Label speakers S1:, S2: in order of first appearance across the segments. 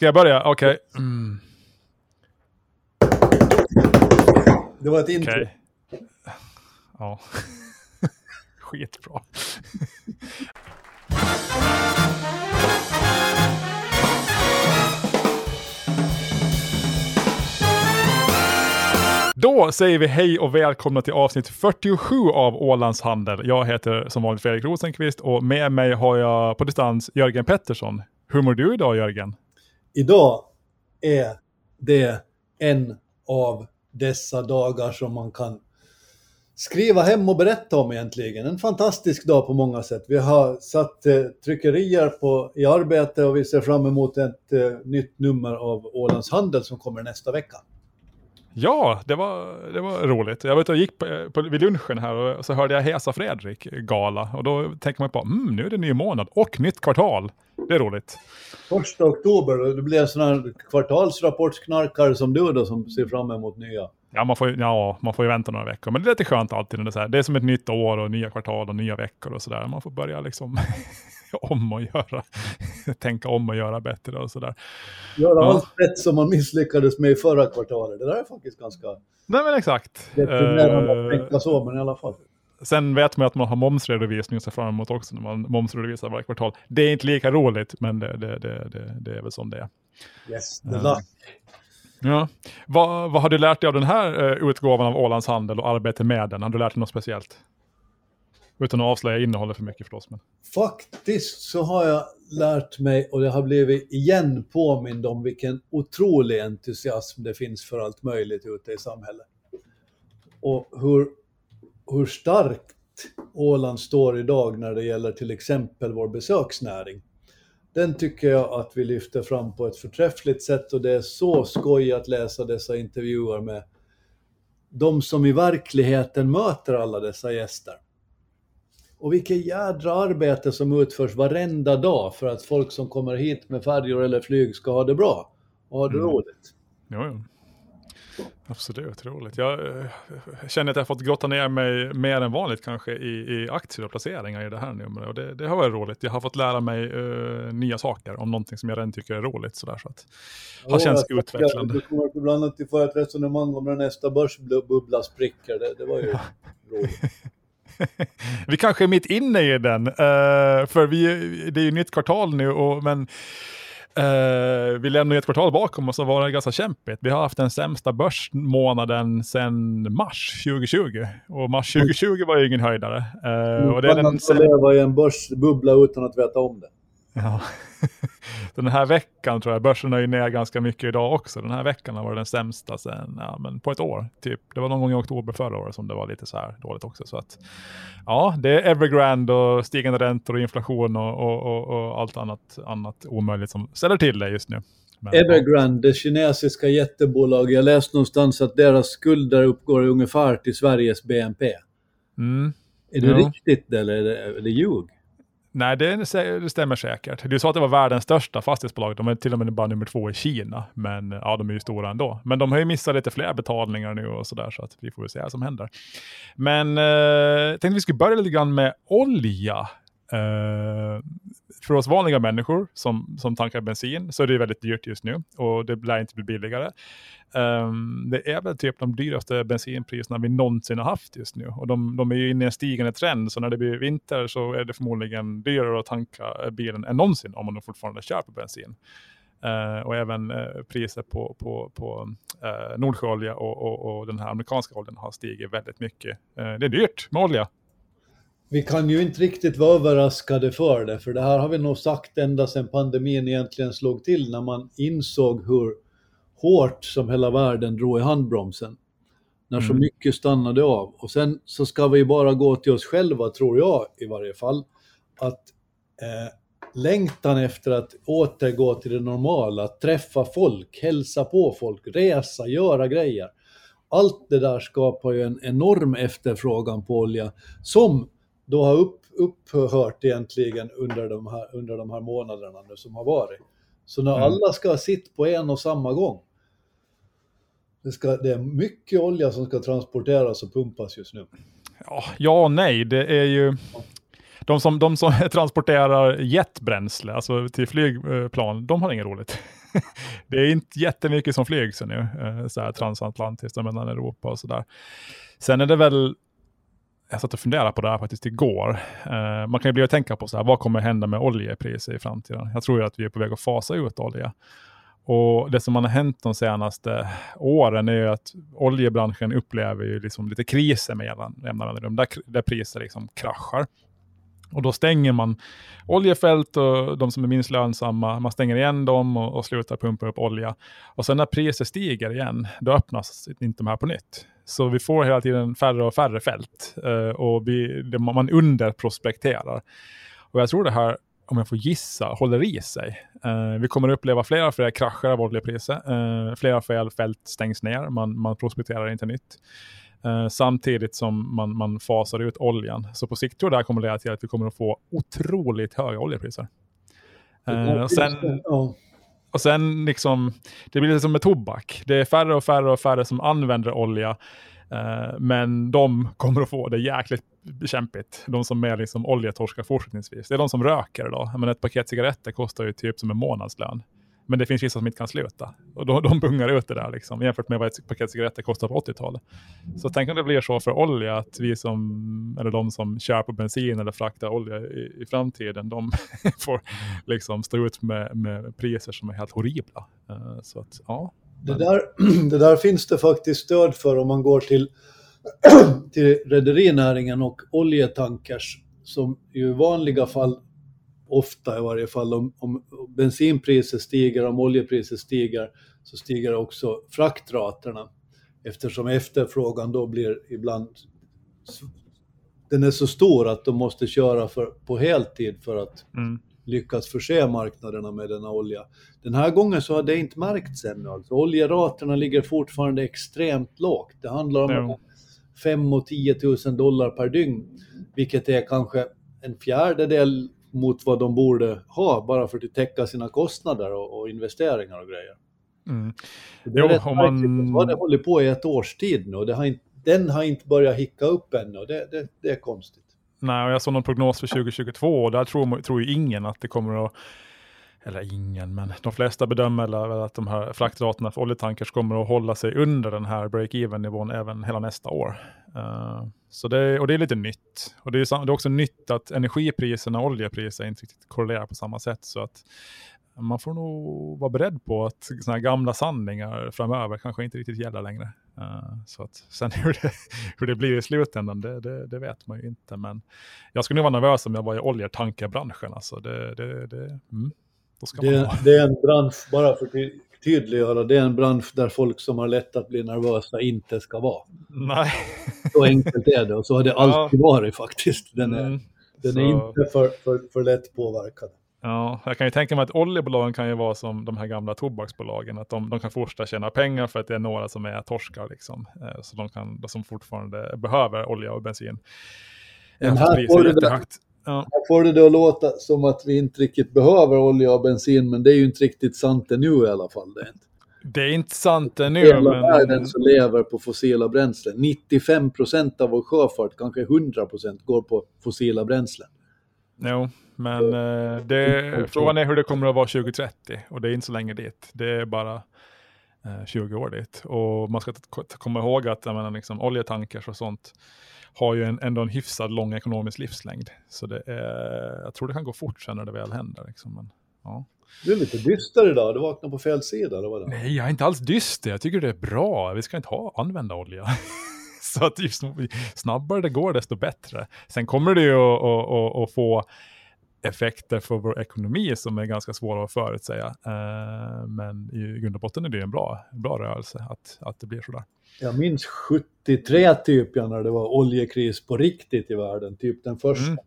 S1: Ska jag börja? Okej. Okay. Mm.
S2: Det var ett intro. Okay.
S1: Ja. Skitbra. Då säger vi hej och välkomna till avsnitt 47 av Ålands Handel. Jag heter som vanligt Fredrik Rosenqvist och med mig har jag på distans Jörgen Pettersson. Hur mår du idag Jörgen?
S2: Idag är det en av dessa dagar som man kan skriva hem och berätta om egentligen. En fantastisk dag på många sätt. Vi har satt eh, tryckerier på, i arbete och vi ser fram emot ett eh, nytt nummer av Ålands Handel som kommer nästa vecka.
S1: Ja, det var, det var roligt. Jag vet, jag gick på, på, vid lunchen här och så hörde jag Hesa Fredrik gala och då tänker man på, mm, nu är det ny månad och nytt kvartal. Det är roligt.
S2: Första oktober, det blir en sån här kvartalsrapportsknarkare som du då som ser fram emot nya.
S1: Ja man, får, ja, man får ju vänta några veckor, men det är lite skönt alltid. När det, är så här. det är som ett nytt år och nya kvartal och nya veckor och sådär. Man får börja liksom om och göra, tänka om och göra bättre och sådär.
S2: Göra ja. allt rätt som man misslyckades med i förra kvartalet. Det där är faktiskt ganska...
S1: Nej men exakt.
S2: Det är uh, tänka så, men i alla fall.
S1: Sen vet man att man har momsredovisning att se fram emot också när man momsredovisar varje kvartal. Det är inte lika roligt, men det, det, det, det, är väl som det är.
S2: Yes, the luck.
S1: Ja. Vad, vad har du lärt dig av den här uh, utgåvan av Ålands Handel och arbetet med den? Har du lärt dig något speciellt? Utan att avslöja innehållet för mycket förstås. Men...
S2: Faktiskt så har jag lärt mig och jag har blivit igen påmind om vilken otrolig entusiasm det finns för allt möjligt ute i samhället. Och hur, hur starkt Åland står idag när det gäller till exempel vår besöksnäring. Den tycker jag att vi lyfter fram på ett förträffligt sätt och det är så skoj att läsa dessa intervjuer med de som i verkligheten möter alla dessa gäster. Och vilket jädra arbete som utförs varenda dag för att folk som kommer hit med färjor eller flyg ska ha det bra och ha det mm. roligt.
S1: Jo, jo. Absolut, roligt. Jag äh, känner att jag har fått grotta ner mig mer än vanligt kanske i, i aktier och placeringar i det här numret. Och det, det har varit roligt. Jag har fått lära mig äh, nya saker om någonting som jag redan tycker är roligt. Sådär, så att, har ja, känts utvecklande.
S2: Du kommer bland annat få ett resonemang om när nästa börsbubbla spricker. Det, det var ju roligt.
S1: vi kanske är mitt inne i den, uh, för vi, det är ju nytt kvartal nu, och, men uh, vi lämnar ett kvartal bakom oss och var det ganska kämpigt. Vi har haft den sämsta börsmånaden sedan mars 2020 och mars 2020 var ju ingen höjdare.
S2: Uh, och det är den... Man leva i en börsbubbla utan att veta om det.
S1: Ja. den här veckan tror jag, börsen är ju ner ganska mycket idag också. Den här veckan har varit den sämsta sen, ja, men på ett år. Typ. Det var någon gång i oktober förra året som det var lite så här dåligt också. Så att, ja, det är Evergrande och stigande räntor och inflation och, och, och, och allt annat, annat omöjligt som ställer till det just nu.
S2: Men, Evergrande, det kinesiska jättebolag, jag läste någonstans att deras skulder uppgår ungefär till Sveriges BNP. Mm. Är det ja. riktigt eller är det, är det ljug?
S1: Nej, det, det, stämmer säkert. Du sa att det var världens största fastighetsbolag. De är till och med bara nummer två i Kina. Men ja, de är ju stora ändå. Men de har ju missat lite fler betalningar nu och sådär. Så att vi får väl se vad som händer. Men eh, jag tänkte vi skulle börja lite grann med olja. Uh, för oss vanliga människor som, som tankar bensin så är det väldigt dyrt just nu och det lär inte bli billigare. Um, det är väl typ de dyraste bensinpriserna vi någonsin har haft just nu och de, de är ju inne i en stigande trend så när det blir vinter så är det förmodligen dyrare att tanka bilen än någonsin om man fortfarande kör på bensin. Uh, och även uh, priser på, på, på uh, Nordsjöolja och, och, och, den här amerikanska oljan har stigit väldigt mycket. det är dyrt med olja
S2: vi kan ju inte riktigt vara överraskade för det, för det här har vi nog sagt ända sedan pandemin egentligen slog till, när man insåg hur hårt som hela världen drog i handbromsen. När mm. så mycket stannade av. Och sen så ska vi bara gå till oss själva, tror jag i varje fall, att eh, längtan efter att återgå till det normala, träffa folk, hälsa på folk, resa, göra grejer. Allt det där skapar ju en enorm efterfrågan på olja som då har upp, upphört egentligen under de, här, under de här månaderna nu som har varit. Så när mm. alla ska sitta på en och samma gång, det, ska, det är mycket olja som ska transporteras och pumpas just nu.
S1: Ja, ja och nej, det är ju... de, som, de som transporterar jetbränsle, alltså till flygplan, de har inget roligt. det är inte jättemycket som flygs nu, eh, så här transatlantiskt mellan Europa och sådär. Sen är det väl, jag satt och funderade på det här faktiskt igår. Eh, man kan ju bli att tänka på så här, vad kommer hända med oljepriser i framtiden? Jag tror ju att vi är på väg att fasa ut olja. Och det som har hänt de senaste åren är ju att oljebranschen upplever ju liksom lite kriser med jämna mellanrum, där, där priser liksom kraschar. Och då stänger man oljefält och de som är minst lönsamma, man stänger igen dem och, och slutar pumpa upp olja. Och sen när priser stiger igen, då öppnas inte de här på nytt. Så vi får hela tiden färre och färre fält uh, och vi, det, man underprospekterar. Och jag tror det här om jag får gissa, håller i sig. Uh, vi kommer att uppleva flera fler krascher av oljepriser. Uh, flera fler fält stängs ner, man, man prospekterar inte nytt. Uh, samtidigt som man, man fasar ut oljan. Så på sikt tror jag det här kommer leda till att vi kommer att få otroligt höga oljepriser. Uh, sen, och sen liksom, det blir lite som med tobak. Det är färre och färre och färre som använder olja. Eh, men de kommer att få det jäkligt kämpigt. De som är liksom oljetorskar fortsättningsvis. Det är de som röker idag. Men ett paket cigaretter kostar ju typ som en månadslön. Men det finns vissa som inte kan sluta. Och de, de bungar ut det där liksom, jämfört med vad ett paket cigaretter kostar på 80-talet. Så tänk om det blir så för olja, att vi som, eller de som kör på bensin eller fraktar olja i, i framtiden, de får liksom stå ut med, med priser som är helt horribla. Eh, så att, ja.
S2: Det där, det där finns det faktiskt stöd för om man går till, till rederinäringen och oljetankers som ju i vanliga fall ofta i varje fall, om, om bensinpriset stiger, om oljepriset stiger, så stiger också fraktraterna. Eftersom efterfrågan då blir ibland, den är så stor att de måste köra för, på heltid för att mm. lyckas förse marknaderna med denna olja. Den här gången så har det inte märkts ännu. Alltså, oljeraterna ligger fortfarande extremt lågt. Det handlar om ja. 5 och 10 000 dollar per dygn, vilket är kanske en fjärdedel mot vad de borde ha bara för att täcka sina kostnader och, och investeringar och grejer. Mm. Det är jo, rätt man... har det hållit på i ett års tid nu det har inte, den har inte börjat hicka upp ännu och det, det, det är konstigt.
S1: Nej, och jag såg någon prognos för 2022 och där tror, tror ju ingen att det kommer att eller ingen, men de flesta bedömer att de här fraktraterna för oljetankers kommer att hålla sig under den här break-even nivån även hela nästa år. Uh, så det, och det är lite nytt. Och det är, det är också nytt att energipriserna och oljepriser inte riktigt korrelerar på samma sätt. Så att man får nog vara beredd på att såna här gamla sanningar framöver kanske inte riktigt gäller längre. Uh, så att sen hur det, hur det blir i slutändan, det, det, det, vet man ju inte. Men jag skulle nog vara nervös om jag var i oljetankerbranschen. Alltså det, det, det, mm,
S2: det, det, är en bransch, bara för att tydliggöra, det är en bransch där folk som har lätt att bli nervösa inte ska vara.
S1: Nej.
S2: Så enkelt är det och så har det alltid varit faktiskt. Den är, mm, den är inte för, för, för lätt påverkad.
S1: Ja, jag kan ju tänka mig att oljebolagen kan ju vara som de här gamla tobaksbolagen, att de, de kan fortsätta tjäna pengar för att det är några som är torskar, liksom. Eh, så de kan, som fortfarande behöver olja och bensin.
S2: Men här får, du det, Ja. Här får det att låta som att vi inte riktigt behöver olja och bensin, men det är ju inte riktigt sant ännu i alla fall. Det är inte.
S1: Det är inte sant ännu.
S2: Hela men... världen som lever på fossila bränslen. 95 procent av vår sjöfart, kanske 100 procent, går på fossila bränslen.
S1: Jo, men eh, det, frågan är hur det kommer att vara 2030 och det är inte så länge dit. Det är bara eh, 20 år dit. Och man ska komma ihåg att menar, liksom, oljetankers och sånt har ju en, ändå en hyfsad lång ekonomisk livslängd. Så det är, jag tror det kan gå fort sen när det väl händer. Liksom. Men, ja.
S2: Du är lite dyster idag, du vaknar på fel sida eller vad det
S1: Nej, jag är inte alls dyster. Jag tycker det är bra. Vi ska inte ha, använda olja. så att ju snabbare det går, desto bättre. Sen kommer det ju att, få effekter för vår ekonomi som är ganska svåra att förutsäga. Uh, men i grund och botten är det en bra, bra rörelse att, att det blir sådär.
S2: Jag minns 73 typ, ja, när det var oljekris på riktigt i världen, typ den första. Mm.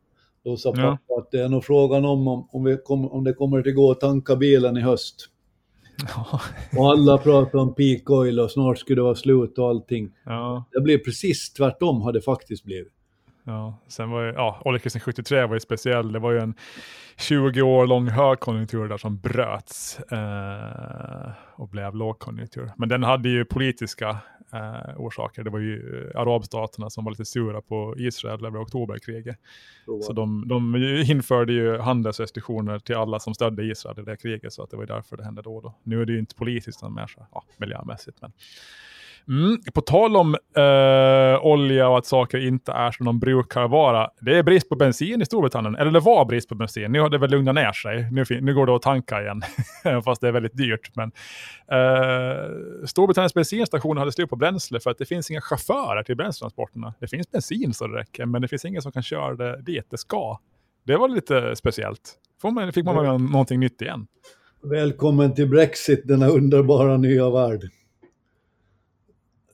S2: Då sa pappa ja. att det är nog frågan om, om, om, vi kom, om det kommer att gå att tanka bilen i höst. Ja. och alla pratar om peak oil och snart skulle det vara slut och allting. Ja. Det blev precis tvärtom har det faktiskt blivit.
S1: Ja, sen var ju, ja, oljekrisen 73 var ju speciell. Det var ju en 20 år lång högkonjunktur där som bröts eh, och blev lågkonjunktur. Men den hade ju politiska eh, orsaker. Det var ju arabstaterna som var lite sura på Israel över oktoberkriget. Så de, de införde ju handelsrestriktioner till alla som stödde Israel i det kriget, så att det var därför det hände då och då. Nu är det ju inte politiskt, utan mer så, ja, miljömässigt. Men Mm. På tal om uh, olja och att saker inte är som de brukar vara. Det är brist på bensin i Storbritannien. Eller det var brist på bensin. Nu har det väl lugnat ner sig. Nu, nu går det att tanka igen. Fast det är väldigt dyrt. Men, uh, Storbritanniens bensinstationer hade slut på bränsle för att det finns inga chaufförer till bränsletransporterna. Det finns bensin så det räcker, men det finns ingen som kan köra det dit det ska. Det var lite speciellt. Får man, fick man mm. någonting nytt igen.
S2: Välkommen till Brexit, denna underbara nya värld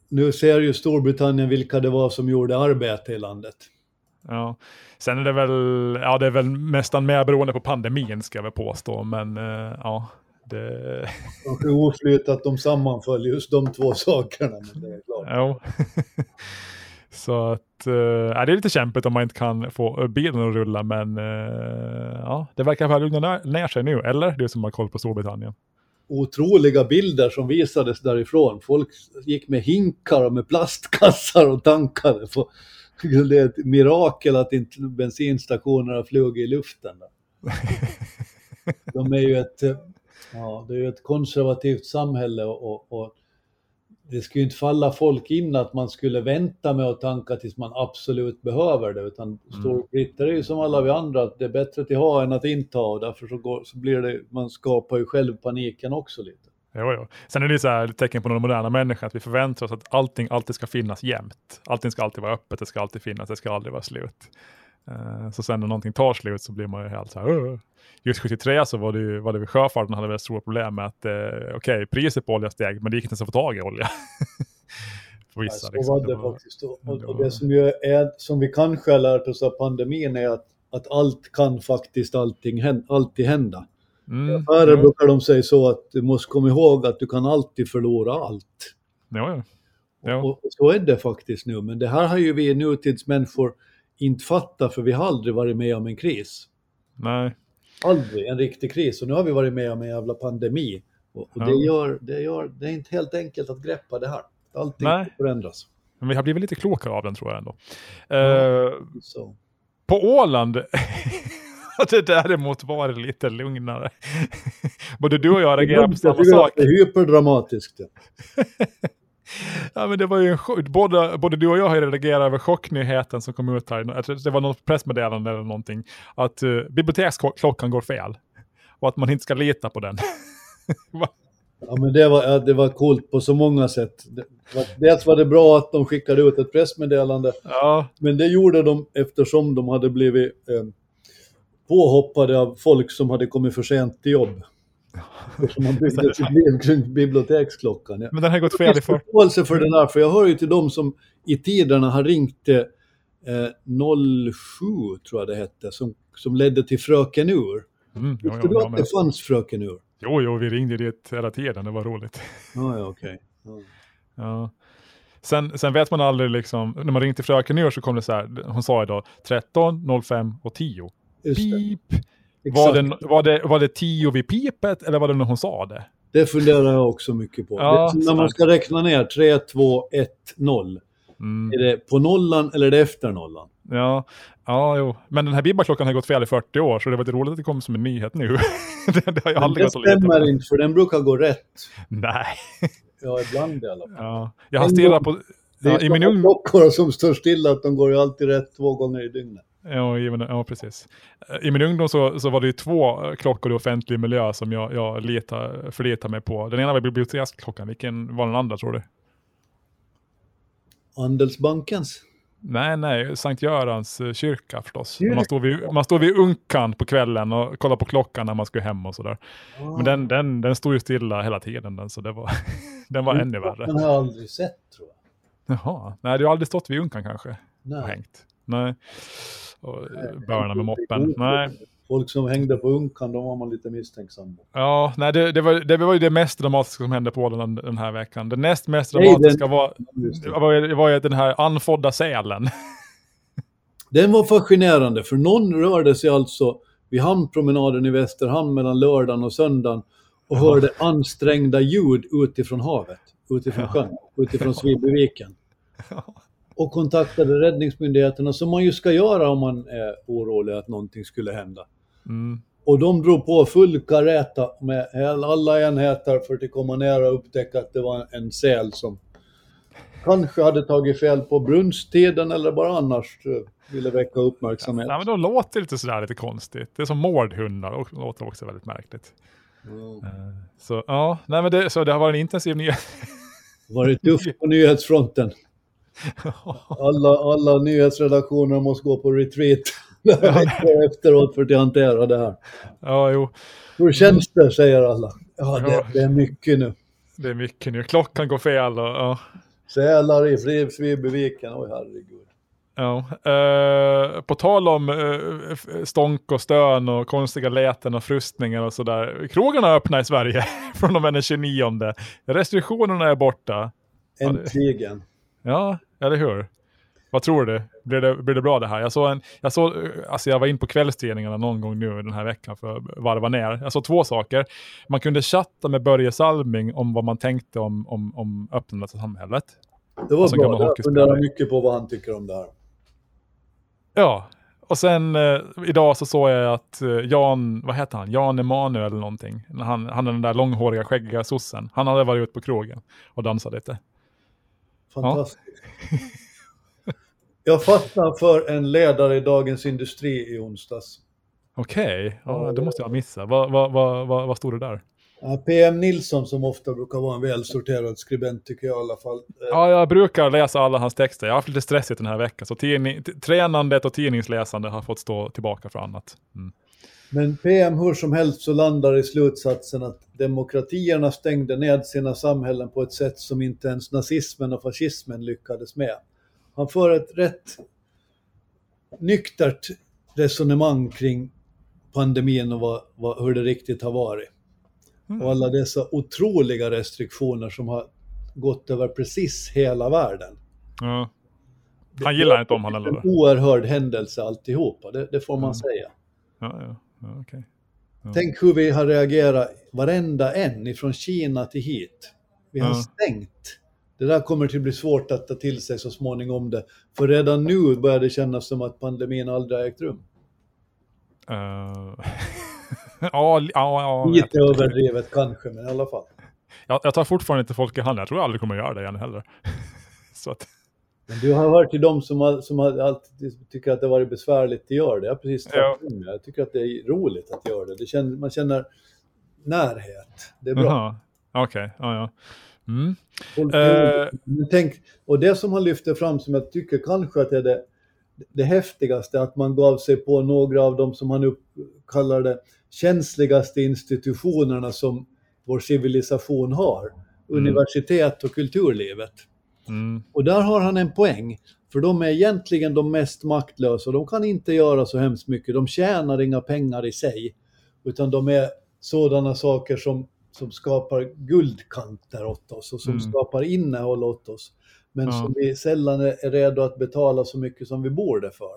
S2: nu ser ju Storbritannien vilka det var som gjorde arbete i landet.
S1: Ja, sen är det väl, ja det är väl nästan mer beroende på pandemin ska jag väl påstå, men uh, ja. Det...
S2: Kanske oflyt att de sammanföll just de två sakerna, men det är klart.
S1: Ja. Så att, uh, det är lite kämpigt om man inte kan få bilen att rulla, men uh, ja, det verkar ha lugnat ner sig nu, eller? Du som har koll på Storbritannien
S2: otroliga bilder som visades därifrån. Folk gick med hinkar och med plastkassar och tankade. På, det är ett mirakel att inte bensinstationerna flög i luften. De är ju ett, ja, det är ett konservativt samhälle och, och det skulle inte falla folk in att man skulle vänta med att tanka tills man absolut behöver det, utan mm. storbritter är ju som alla vi andra, att det är bättre att ha än att inte ha och därför så, går, så blir det, man skapar ju själv paniken också lite.
S1: Jo, jo. Sen är det så här tecken på den moderna människan att vi förväntar oss att allting alltid ska finnas jämt. Allting ska alltid vara öppet, det ska alltid finnas, det ska aldrig vara slut. Uh, så sen när någonting tar slut så blir man ju helt så här, just 73 så var det ju var det sjöfarten hade väldigt stora problem med att eh, okej, okay, priset på olja steg, men det gick inte ens att få tag i olja.
S2: För vissa, ja, så liksom. var det, det var, faktiskt. Och, och, och det som, är, som vi kanske har lärt oss av pandemin är att, att allt kan faktiskt allting, alltid hända. Mm, I affärer ja. brukar de säga så att du måste komma ihåg att du kan alltid förlora allt.
S1: Ja, ja.
S2: Och, och, så är det faktiskt nu, men det här har ju vi nutidsmänniskor inte fattat för vi har aldrig varit med om en kris.
S1: Nej,
S2: aldrig en riktig kris och nu har vi varit med om en jävla pandemi. Och, och ja. det, gör, det, gör, det är inte helt enkelt att greppa det här. Allting Nej. förändras.
S1: Men vi har blivit lite klokare av den tror jag ändå. Ja, uh, på Åland har det däremot varit lite lugnare. Både du och jag reagerar på samma sak.
S2: Det är hyperdramatiskt.
S1: Ja, men det var ju en både, både du och jag har reagerat över chocknyheten som kom ut här. Det var något pressmeddelande eller någonting. Att uh, biblioteksklockan går fel. Och att man inte ska lita på den.
S2: ja, men det var, det var coolt på så många sätt. Dels var det bra att de skickade ut ett pressmeddelande.
S1: Ja.
S2: Men det gjorde de eftersom de hade blivit eh, påhoppade av folk som hade kommit för sent till jobb. Man byggde sitt liv kring biblioteksklockan. Ja.
S1: Men den har gått fel i
S2: för... förståelse för den här, för jag hör ju till dem som i tiderna har ringt eh, 07, tror jag det hette, som, som ledde till Fröken Ur. Mm, Visste ja, du att det fanns Fröken Ur?
S1: Jo, jo, vi ringde dit hela tiden, det var roligt.
S2: Ah, ja, okej. Okay.
S1: Ja. ja. Sen, sen vet man aldrig, liksom, när man ringde till Fröken Ur så kom det så här, hon sa idag 13, 05 och 10. Pip! Var det, var, det, var det tio vid pipet eller var det när hon sa det?
S2: Det funderar jag också mycket på. Ja, när man ska räkna ner 3, 2, 1, 0. Mm. Är det på nollan eller är det efter nollan?
S1: Ja, ja jo. men den här bibbaklockan har gått fel i 40 år så det var lite roligt att det kom som en nyhet nu. det, det har jag aldrig
S2: det stämmer inte för den brukar gå rätt.
S1: Nej.
S2: ja, ibland i alla fall.
S1: Ja, jag har stirrat på...
S2: Det är ja, i min klockor som står stilla, att de går ju alltid rätt två gånger i dygnet.
S1: Ja, ja, precis. I min ungdom så, så var det ju två klockor i offentlig miljö som jag, jag letar, förlitar mig på. Den ena var biblioteksklockan, vilken var den andra tror du?
S2: Andelsbankens?
S1: Nej, nej, Sankt Görans eh, kyrka förstås. Man står, vid, man står vid unkan på kvällen och kollar på klockan när man ska hem och sådär. Ah. Men den, den, den stod ju stilla hela tiden, den, så det var, den var ännu värre.
S2: Den har jag aldrig sett tror jag.
S1: Jaha, nej du har aldrig stått vid unkan kanske?
S2: Nej.
S1: Hängt? Nej och börna med moppen. Nej.
S2: Folk som hängde på Unkan, de var man lite misstänksam
S1: Ja, nej, det, det, var, det var ju det mest dramatiska som hände på den, den här veckan. Det näst mest dramatiska nej, den, var, var, var ju den här anfodda sälen.
S2: Den var fascinerande, för någon rörde sig alltså vid hamnpromenaden i Västerhamn mellan lördagen och söndagen och
S1: Ja.
S2: hörde ansträngda ljud utifrån havet, utifrån
S1: Ja.
S2: sjön, utifrån Svibyviken. Och kontaktade räddningsmyndigheterna som man ju ska göra om man är orolig att någonting skulle hända.
S1: Mm.
S2: Och de drog på full kareta med alla enheter för att komma ner och upptäcka att det var en säl som kanske hade tagit fel på brunsttiden eller bara annars eh, ville väcka uppmärksamhet.
S1: Nej, men de låter lite sådär lite konstigt. Det är som mårdhundar och låter också väldigt märkligt.
S2: Mm.
S1: Så ja, nej men det, så det har varit en intensiv nyhet.
S2: Varit tufft på nyhetsfronten. Alla, alla nyhetsredaktioner måste gå på retreat efteråt för att hantera det här.
S1: ja, jo,
S2: Hur känns det, säger alla. Ja, det, det är mycket nu.
S1: det är mycket nu. Klockan går fel och ja.
S2: Sälar i Fri- Svibyviken, oj herregud.
S1: Ja, eh, på tal om eh, stånk och stön och konstiga läten och frustningar och sådär. Krogarna öppnar i Sverige från och med den 29. Restriktionerna är borta.
S2: Äntligen.
S1: Ja, eller hur? Vad tror du? Blir det, blir det bra det här? Jag, såg en, jag, såg, alltså jag var in på kvällstidningarna någon gång nu den här veckan för att varva ner. Jag såg två saker. Man kunde chatta med Börje Salming om vad man tänkte om, om, om öppnandet av samhället.
S2: Det var bra. Jag funderar mycket på vad han tycker om det här.
S1: Ja, och sen eh, idag så såg jag att eh, Jan, vad heter han, Jan Emanuel eller någonting. Han, han är den där långhåriga skäggiga sossen. Han hade varit ute på krogen och dansat lite.
S2: Fantastiskt. Jag fastnade för en ledare i Dagens Industri i onsdags.
S1: Okej, ja, det måste jag ha missat. Vad, vad, vad, vad, stod det där?
S2: Ja, PM Nilsson som ofta brukar vara en välsorterad skribent tycker jag i alla fall. Eh,
S1: Ja, jag brukar läsa alla hans texter. Jag har haft lite stressigt den här veckan, så tidning, tränandet och tidningsläsande har fått stå tillbaka för annat. Mm.
S2: Men PM hur som helst så landar i slutsatsen att demokratierna stängde ned sina samhällen på ett sätt som inte ens nazismen och fascismen lyckades med. Han för ett rätt nyktert resonemang kring pandemin och vad, vad, hur det riktigt har varit.
S1: Mm.
S2: Och alla dessa otroliga restriktioner som har gått över precis hela världen.
S1: Ja. Han gillar inte om han eller?
S2: En oerhörd händelse alltihopa, det, det får man
S1: Mm.
S2: säga.
S1: Ja, ja, ja okej. Ja.
S2: Tänk hur vi har reagerat, varenda en, ifrån Kina till hit. Vi har stängt. Det där kommer till bli svårt att ta till sig så småningom det. För redan nu börjar det kännas som att pandemin aldrig har ägt rum.
S1: Eh, ja, ja, ja,
S2: Lite överdrivet kanske, men i alla fall.
S1: jag, jag tar fortfarande inte folk i hand. Jag tror jag aldrig kommer göra det igen heller. Så att,
S2: Men du har hört till dem som, har, som har alltid tycker att det har varit besvärligt att göra det. Jag precis
S1: Ja.
S2: tvärtom. Jag tycker att det är roligt att göra det. det känner, man känner närhet. Det är bra.
S1: Okej, ja, ja. Mm.
S2: Folk
S1: Eh.
S2: Men tänk, och det som han lyfter fram som jag tycker kanske att är det, det häftigaste, att man gav sig på några av de som han upp, kallar det känsligaste institutionerna som vår civilisation har. Universitet och kulturlivet.
S1: Mm.
S2: Och där har han en poäng. För de är egentligen de mest maktlösa. De kan inte göra så hemskt mycket. De tjänar inga pengar i sig. Utan de är sådana saker som, som skapar guldkanter åt oss och som
S1: Mm.
S2: skapar innehåll åt oss. Men
S1: Ja.
S2: som vi sällan är redo att betala så mycket som vi borde för.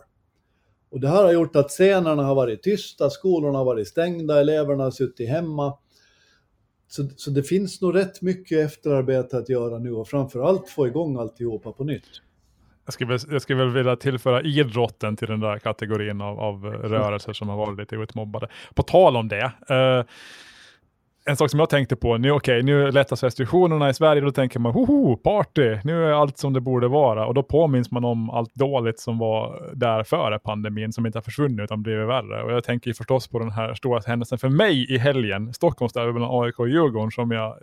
S2: Och det här har gjort att scenerna har varit tysta, skolorna har varit stängda, eleverna har suttit hemma. Så, så det finns nog rätt mycket efterarbete att göra nu och framförallt få igång alltihopa på nytt.
S1: Jag skulle, jag skulle väl vilja tillföra idrotten till den där kategorin av, av rörelser som har varit lite utmobbade. På tal om det. Eh, en sak som jag tänkte på, nu okej, nu lättas restriktionerna i Sverige, då tänker man hoho, party, nu är allt som det borde vara. Och då påminns man om allt dåligt som var där före pandemin, som inte har försvunnit utan blivit värre. Och jag tänker ju förstås på den här stora händelsen för mig i helgen, Stockholmsderby mellan AIK och Djurgården, som jag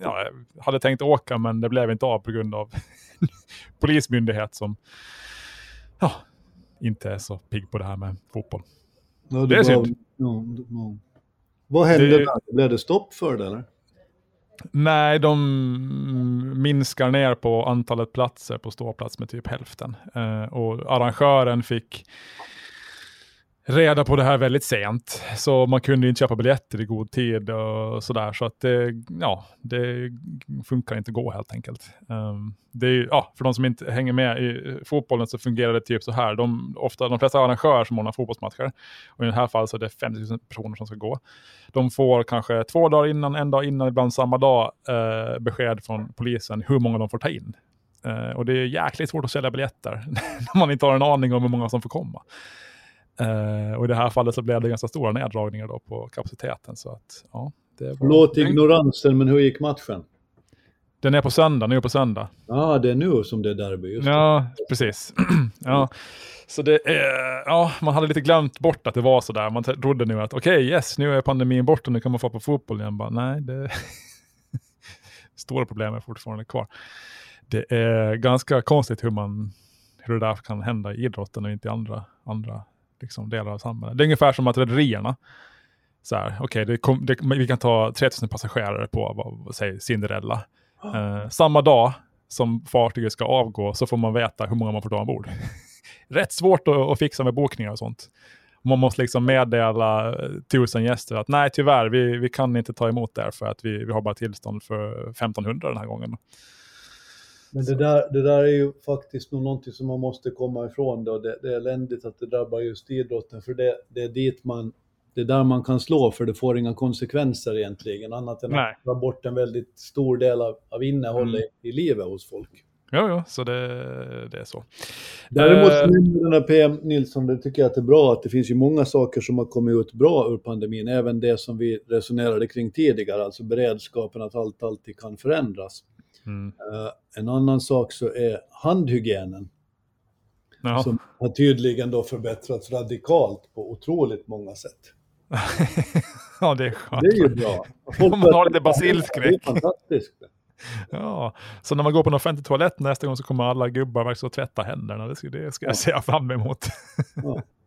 S1: ja, hade tänkt åka, men det blev inte av på grund av polismyndighet som ja, inte är så pigg på det här med fotboll.
S2: Ja,
S1: Det är
S2: gav-
S1: synd.
S2: Ja. Vad hände
S1: Det-
S2: där? Blev det stopp för det eller?
S1: Nej, de minskar ner på antalet platser på ståplats med typ hälften. Eh, och arrangören fick reda på det här väldigt sent. Så man kunde inte köpa biljetter i god tid och sådär. Så att det, ja, det funkar inte att gå helt enkelt. Um, det är, ja, för de som inte hänger med i fotbollen så fungerar det typ så här. De, ofta, de flesta arrangörer som ordnar fotbollsmatcher, och i det här fallet så är det 50 000 personer som ska gå. De får kanske två dagar innan, en dag innan, ibland samma dag, eh, besked från polisen hur många de får ta in. Eh, och det är jäkligt svårt att sälja biljetter när man inte har en aning om hur många som får komma. Uh, och i det här fallet så blev det ganska stora neddragningar då på kapaciteten. Så att, ja, det var...
S2: Låt ignoransen, men hur gick matchen?
S1: Den är på söndag, nu på söndag.
S2: Ja, ah, det är nu som det är derby. Just
S1: ja, det. precis. ja. Så det är, ja, man hade lite glömt bort att det var så där. Man trodde nu att okej, okay, yes, nu är pandemin borta, och nu kan man få på fotboll igen. Bara, nej, det stora problem är fortfarande kvar. Det är ganska konstigt hur, man, hur det där kan hända i idrotten och inte i andra, andra liksom, delar av samhället. Det är ungefär som att rederierna, så här, okay, vi kan ta 3000 passagerare på, vad, säg Cinderella. Eh, samma dag som fartyget ska avgå så får man veta hur många man får ta ombord. Rätt svårt att, att, fixa med bokningar och sånt. Man måste liksom meddela tusen gäster att nej tyvärr, vi, vi kan inte ta emot det för att vi, vi har bara tillstånd för 1500 den här gången.
S2: Men det där, det där är ju faktiskt nog någonting som man måste komma ifrån då. Det, det är eländigt att det drabbar just idrotten, för det, det är dit man det är där man kan slå för det får inga konsekvenser egentligen, annat än Nej. att ta bort en väldigt stor del av, av innehållet mm. i livet hos folk.
S1: Jo, jo, så det, det är så.
S2: Däremot uh, den här PM Nilsson, det tycker jag att det är bra att det finns ju många saker som har kommit ut bra ur pandemin, även det som vi resonerade kring tidigare, alltså beredskapen att allt alltid kan förändras. Mm. Uh, en annan sak så är handhygienen. Ja. Som har tydligen då förbättrats radikalt på otroligt många sätt.
S1: ja, det är skönt.
S2: Det är ju bra.
S1: Om man har lite basilskräck.
S2: Det är fantastiskt.
S1: Ja, så när man går på en offentlig toalett nästa gång så kommer alla gubbar verkligen tvätta händerna. Det ska, det ska jag se fram emot. Ja.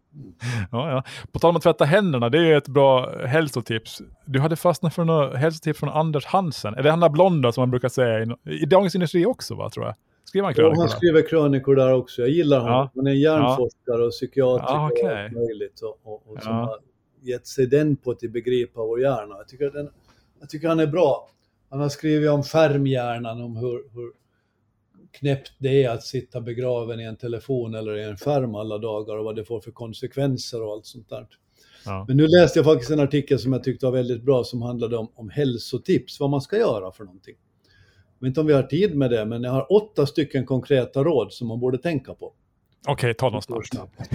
S1: Ja, ja. På tal om att tvätta händerna, det är ett bra hälsotips. Du hade fastnat för något hälsotips från Anders Hansen. Är det han där blonda som man brukar säga i, Dagens Industri också, va, tror jag?
S2: Skriver han krönikor? Ja, han skriver krönikor där också. Jag gillar honom. Ja. Han är hjärnforskare ja. och psykiatriker ja, okay. och allt möjligt. Och, och, och som har gett sig den på att begripa vår hjärna. Jag tycker, den, jag tycker han är bra. Han har skrivit om skärmhjärnan, om hur, hur knäppt det är att sitta begraven i en telefon eller i en skärm alla dagar och vad det får för konsekvenser och allt sånt där. Ja. Men nu läste jag faktiskt en artikel som jag tyckte var väldigt bra som handlade om, om hälsotips, vad man ska göra för någonting. Jag vet inte om vi har tid med det, men jag har åtta stycken konkreta råd som man borde tänka på.
S1: Okej, okay, ta dem snabbt.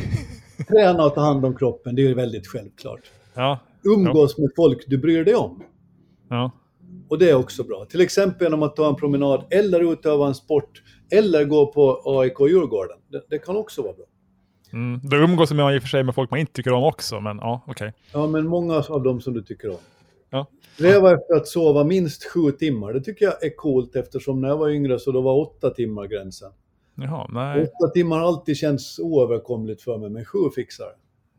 S2: Träna och ta hand om kroppen, det är ju väldigt självklart. Ja. Umgås ja. med folk du bryr dig om. Ja. Och det är också bra. Till exempel genom att ta en promenad eller utöva en sport eller gå på AIK Djurgården. Det, det kan också vara bra.
S1: Mm, då umgås man i och för sig med folk man inte tycker om också, men ja, okej. Okay.
S2: Ja, men många av dem som du tycker om. Ja. Sträva efter att sova minst sju timmar. Det tycker jag är coolt eftersom när jag var yngre så då var åtta timmar gränsen. Jaha, nej. Åtta timmar har alltid känts oöverkomligt för mig, men sju fixar.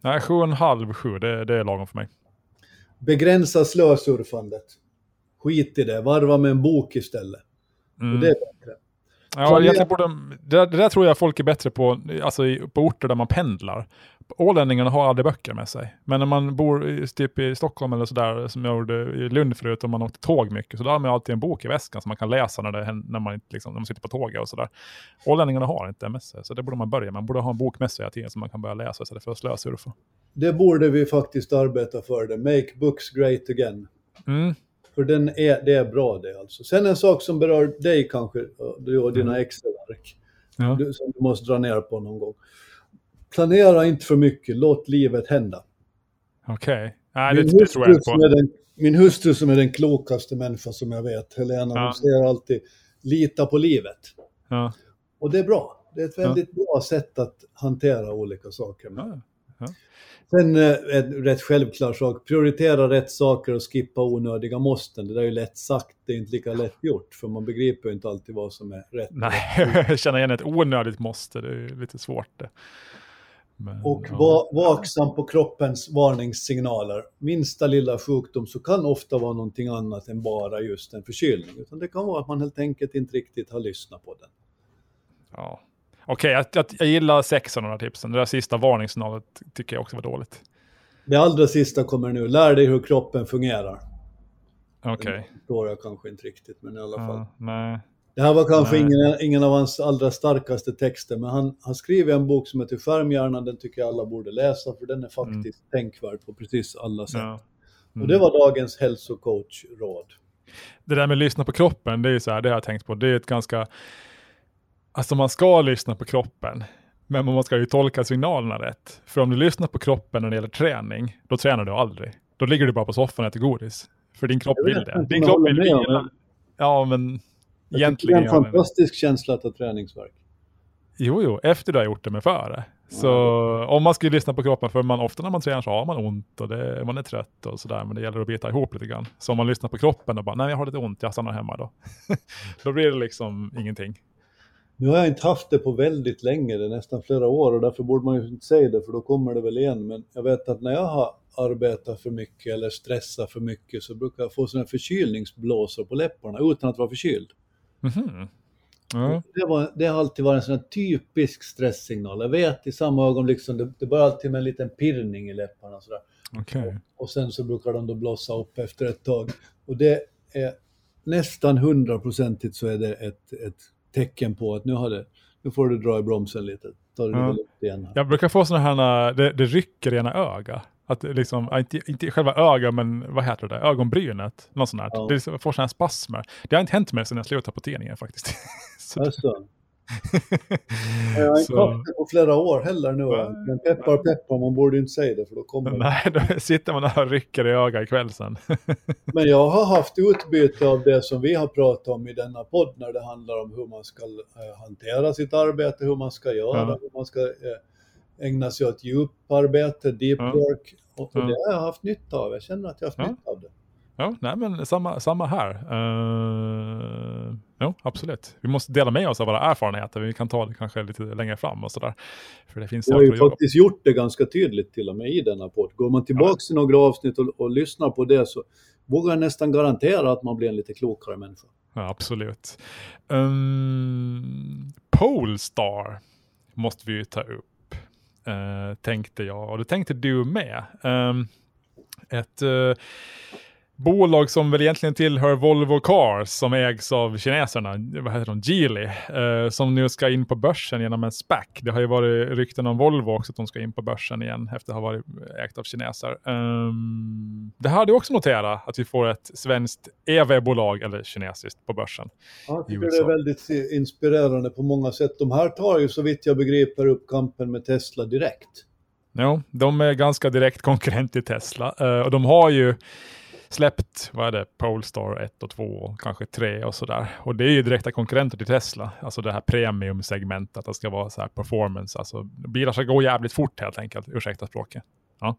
S1: Nej, sju och en halv, sju, det, det är lagom för mig.
S2: Begränsa slösurfandet. Skit i det, varva med en bok istället. Mm. det är bättre.
S1: Ja, egentligen borde, det, det där tror jag folk är bättre på, alltså på orter där man pendlar. Ålänningarna har aldrig böcker med sig. Men när man bor i, typ i Stockholm eller sådär, som jag gjorde i Lund förut, och man åkte tåg mycket, så då har man alltid en bok i väskan som man kan läsa när, det, när, man, liksom, när man sitter på tåget och sådär. Ålänningarna har inte det med sig, så det borde man börja med. Man borde ha en bok med sig hela tiden som man kan börja läsa istället för att slösurfa.
S2: Det borde vi faktiskt arbeta för, det. Make books great again. Mm. För den är, det är bra det alltså. Sen en sak som berör dig kanske, du och dina mm. Excel-ark, ja. som du måste dra ner på någon gång. Planera inte för mycket, låt livet hända.
S1: Okej, okay. Nej, det, det tror jag på.
S2: Den, min hustru som är den klokaste människa som jag vet, Helena, ja. hon säger alltid lita på livet. Ja. Och det är bra. Det är ett väldigt bra sätt att hantera olika saker. Ja. Sen eh, en rätt självklar sak, prioritera rätt saker och skippa onödiga måsten. Det där är ju lätt sagt, det är inte lika lätt gjort, för man begriper ju inte alltid vad som är rätt.
S1: Nej, jag känner igen ett onödigt måste, det är lite svårt det.
S2: Men, och var vaksam på kroppens varningssignaler. Minsta lilla sjukdom så kan ofta vara någonting annat än bara just en förkylning. Utan det kan vara att man helt enkelt inte riktigt har lyssnat på den.
S1: Ja, Okej, jag, jag, jag gillar sex av de här tipsen. Det där sista varningssignalet tycker jag också var dåligt.
S2: Det allra sista kommer nu. Lär dig hur kroppen fungerar.
S1: Okej.
S2: Det förstår jag kanske inte riktigt, men i alla fall.
S1: Ja, nej.
S2: Det här var kanske ingen, ingen av hans allra starkaste texter, men han har skrivit en bok som heter Skärmhjärnan. Den tycker jag alla borde läsa, för den är faktiskt tänkvärd på precis alla sätt.
S1: Ja.
S2: Och det var dagens hälsocoach-råd.
S1: det där med att lyssna på kroppen, det är så här, det har jag tänkt på, det är ett ganska, alltså man ska lyssna på kroppen, men man ska ju tolka signalerna rätt. För om du lyssnar på kroppen när det gäller träning, då tränar du aldrig. Då ligger du bara på soffan och äter godis. För din kropp vill det. Din kropp vill vila.
S2: det.
S1: Ja, men
S2: Jag
S1: egentligen
S2: det är en fantastisk känsla att ha träningsvärk.
S1: Jo, jo, efter du har gjort det med före. Så om man skulle lyssna på kroppen, för man, ofta när man tränar så har man ont och det, man är trött och sådär, men det gäller att bita ihop lite grann. Så om man lyssnar på kroppen och bara, nej jag har lite ont, jag stannar hemma då. då blir det liksom ingenting.
S2: Nu har jag inte haft det på väldigt länge, det är nästan flera år och därför borde man ju inte säga det för då kommer det väl igen. Men jag vet att när jag har arbetat för mycket eller stressat för mycket så brukar jag få sådana förkylningsblåsor på läpparna utan att vara förkyld.
S1: Mhm. Ja.
S2: Det, var, det har alltid varit en sån här typisk stresssignal. Jag vet i samma ögonblick som det, det börjar alltid med en liten pirrning i läpparna sådär.
S1: Okej.
S2: Och sen så brukar de då blossa upp efter ett tag. Och det är nästan hundraprocentigt så är det ett, ett tecken på att nu, har det, nu får du dra i bromsen lite. Ta det lugnt igen.
S1: Jag brukar få sådana här, det, det rycker i ena öga. Att liksom, inte, inte själva ögat, men vad heter det, ögonbrynet. Något sånt här.
S2: Ja.
S1: Det liksom får sådana här spasmer. Det har inte hänt mig sedan jag slutade på tidningen faktiskt. Så,
S2: Alltså, jag har inte haft det på flera år heller nu. Men peppar peppar, man borde inte säga det för då kommer det.
S1: nej, då sitter man där och rycker i ögat ikväll sen.
S2: Men jag har haft utbyte av det som vi har pratat om i denna podd när det handlar om hur man ska eh, hantera sitt arbete, hur man ska göra,
S1: Ja.
S2: hur man ska eh, ägna sig åt djuparbete, deep
S1: Ja.
S2: work. Och, och
S1: Ja.
S2: det har jag haft nytta av. Jag känner att jag har haft nytta av det.
S1: Ja, nej men samma, samma här. Uh, jo, absolut. Vi måste dela med oss av våra erfarenheter. Vi kan ta det kanske lite längre fram och sådär. För det finns
S2: Jag har ju faktiskt gjort det ganska tydligt till och med i denna podd. Går man tillbaka till några avsnitt och, och lyssnar på det så vågar jag nästan garantera att man blir en lite klokare människa.
S1: Ja, absolut. Um, Polestar måste vi ju ta upp, eh, tänkte jag. Och det tänkte du med. Ehm, ett eh, bolag som väl egentligen tillhör Volvo Cars, som ägs av kineserna, vad heter de, Geely, eh, som nu ska in på börsen genom en SPAC. Det har ju varit rykten om Volvo också, att de ska in på börsen igen efter att ha varit ägt av kineser. Ehm, det hade också noterat, att vi får ett svenskt EV-bolag, eller kinesiskt, på börsen.
S2: Ja, jag tycker det är väldigt inspirerande på många sätt. De här tar ju så vitt jag begriper upp kampen med Tesla direkt.
S1: Jo, de är ganska direkt konkurrent till Tesla. eh, och de har ju släppt, vad är det, Polestar 1 och 2 och kanske 3 och sådär. Och det är ju direkta konkurrenter till Tesla. Alltså det här premium-segmentet, att det ska vara så här performance. Alltså bilar ska gå jävligt fort helt enkelt, ursäkta språket. Ja.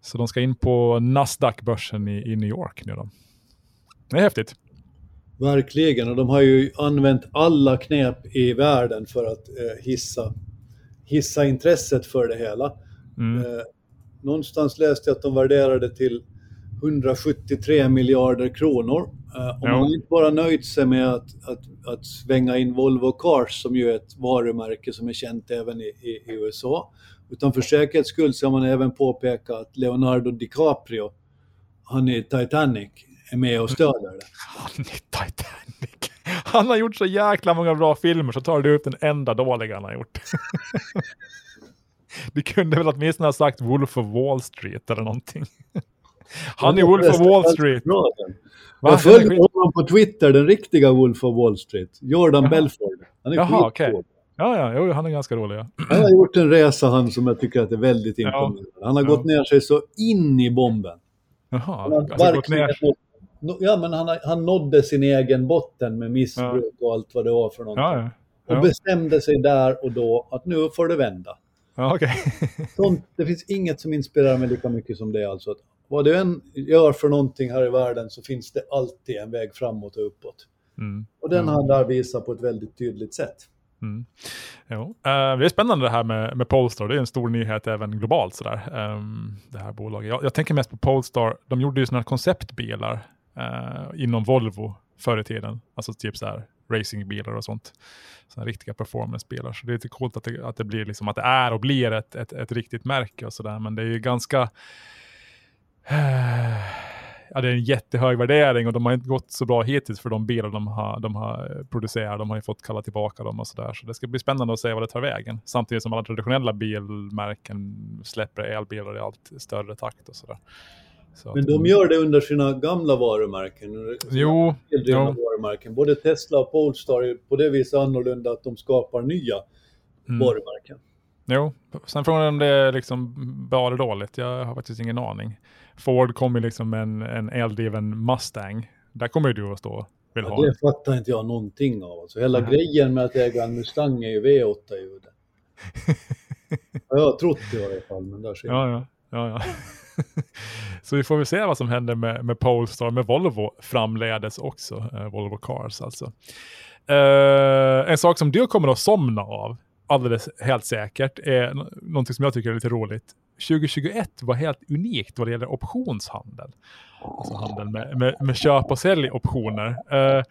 S1: Så de ska in på Nasdaq-börsen i, i New York nu då. Det är häftigt.
S2: Verkligen, och de har ju använt alla knep i världen för att eh, hissa, hissa intresset för det hela.
S1: Mm.
S2: Eh, någonstans läste jag att de värderade till 173 miljarder kronor. Eh, och
S1: Ja.
S2: man inte bara nöjt sig med att, att, att svänga in Volvo Cars som ju är ett varumärke som är känt även i, i, i USA. Utan för säkerhets skull har man även påpekat att Leonardo DiCaprio, han i Titanic, är med och stöder det.
S1: Han är Titanic. Han har gjort så jäkla många bra filmer så tar du ut den enda dåliga han har gjort. Du kunde väl åtminstone ha sagt Wolf of Wall Street eller någonting. Han är Wolf of Wall Street. Va?
S2: Jag följer honom på Twitter, den riktiga Wolf of Wall Street. Jordan
S1: Jaha.
S2: Belford. Han är
S1: Jaha, okej. Ja, ja, jo, han är ganska rolig. Ja.
S2: Han har gjort en resa han som jag tycker att är väldigt
S1: Ja.
S2: imponerande. Han har
S1: Ja.
S2: gått ner sig så in i bomben.
S1: Jaha,
S2: Han har
S1: alltså gått ner.
S2: Ja, men han, han nådde sin egen botten med missbruk och allt vad det var för någonting.
S1: Ja, ja.
S2: Och
S1: Ja,
S2: bestämde sig där och då att nu får det vända.
S1: ja okej.
S2: Sånt, det finns inget som inspirerar mig lika mycket som det. Alltså vad du än gör för någonting här i världen så finns det alltid en väg framåt och uppåt.
S1: Mm.
S2: Och den han där visar på ett väldigt tydligt sätt.
S1: Mm. Jo. Eh, det är spännande det här med, med Polestar. Det är en stor nyhet även globalt. Sådär. Ehm, det här bolaget. Jag, jag tänker mest på Polestar. De gjorde ju sådana konceptbilar eh, inom Volvo förr i tiden. Alltså typ så här racingbilar och sånt. Såna riktiga performancebilar. Så det är lite coolt att det, att det blir liksom att det är och blir ett, ett, ett riktigt märke och sådär. Men det är ju ganska ja, det är en jättehög värdering och de har inte gått så bra hittills för de bilar de har, de har producerat. De har ju fått kalla tillbaka dem och sådär. Så det ska bli spännande att se vad det tar vägen. Samtidigt som alla traditionella bilmärken släpper elbilar i allt större takt och sådär.
S2: Så Men de gör det under sina gamla varumärken?
S1: Jo. jo.
S2: Varumärken. Både Tesla och Polestar är på det viset annorlunda att de skapar nya mm. varumärken.
S1: Jo, sen frågan är om det är liksom bra eller dåligt. Jag har faktiskt ingen aning. Ford kommer liksom med en, en eldriven Mustang. Där kommer ju du att stå
S2: vill ja, ha. Det fattar inte jag någonting av. Alltså, hela mm. grejen med att äga en Mustang är ju V8-ljudet. jag har trott det i alla fall, men där ser
S1: ja, ja, ja, ja. Så vi får väl se vad som händer med, med Polestar, med Volvo framledes också. Eh, Volvo Cars alltså. Eh, en sak som du kommer att somna av, alldeles helt säkert, är någonting som jag tycker är lite roligt. 2021 var helt unikt vad det gäller optionshandel. Alltså handel med, med, med köp och säljoptioner. Det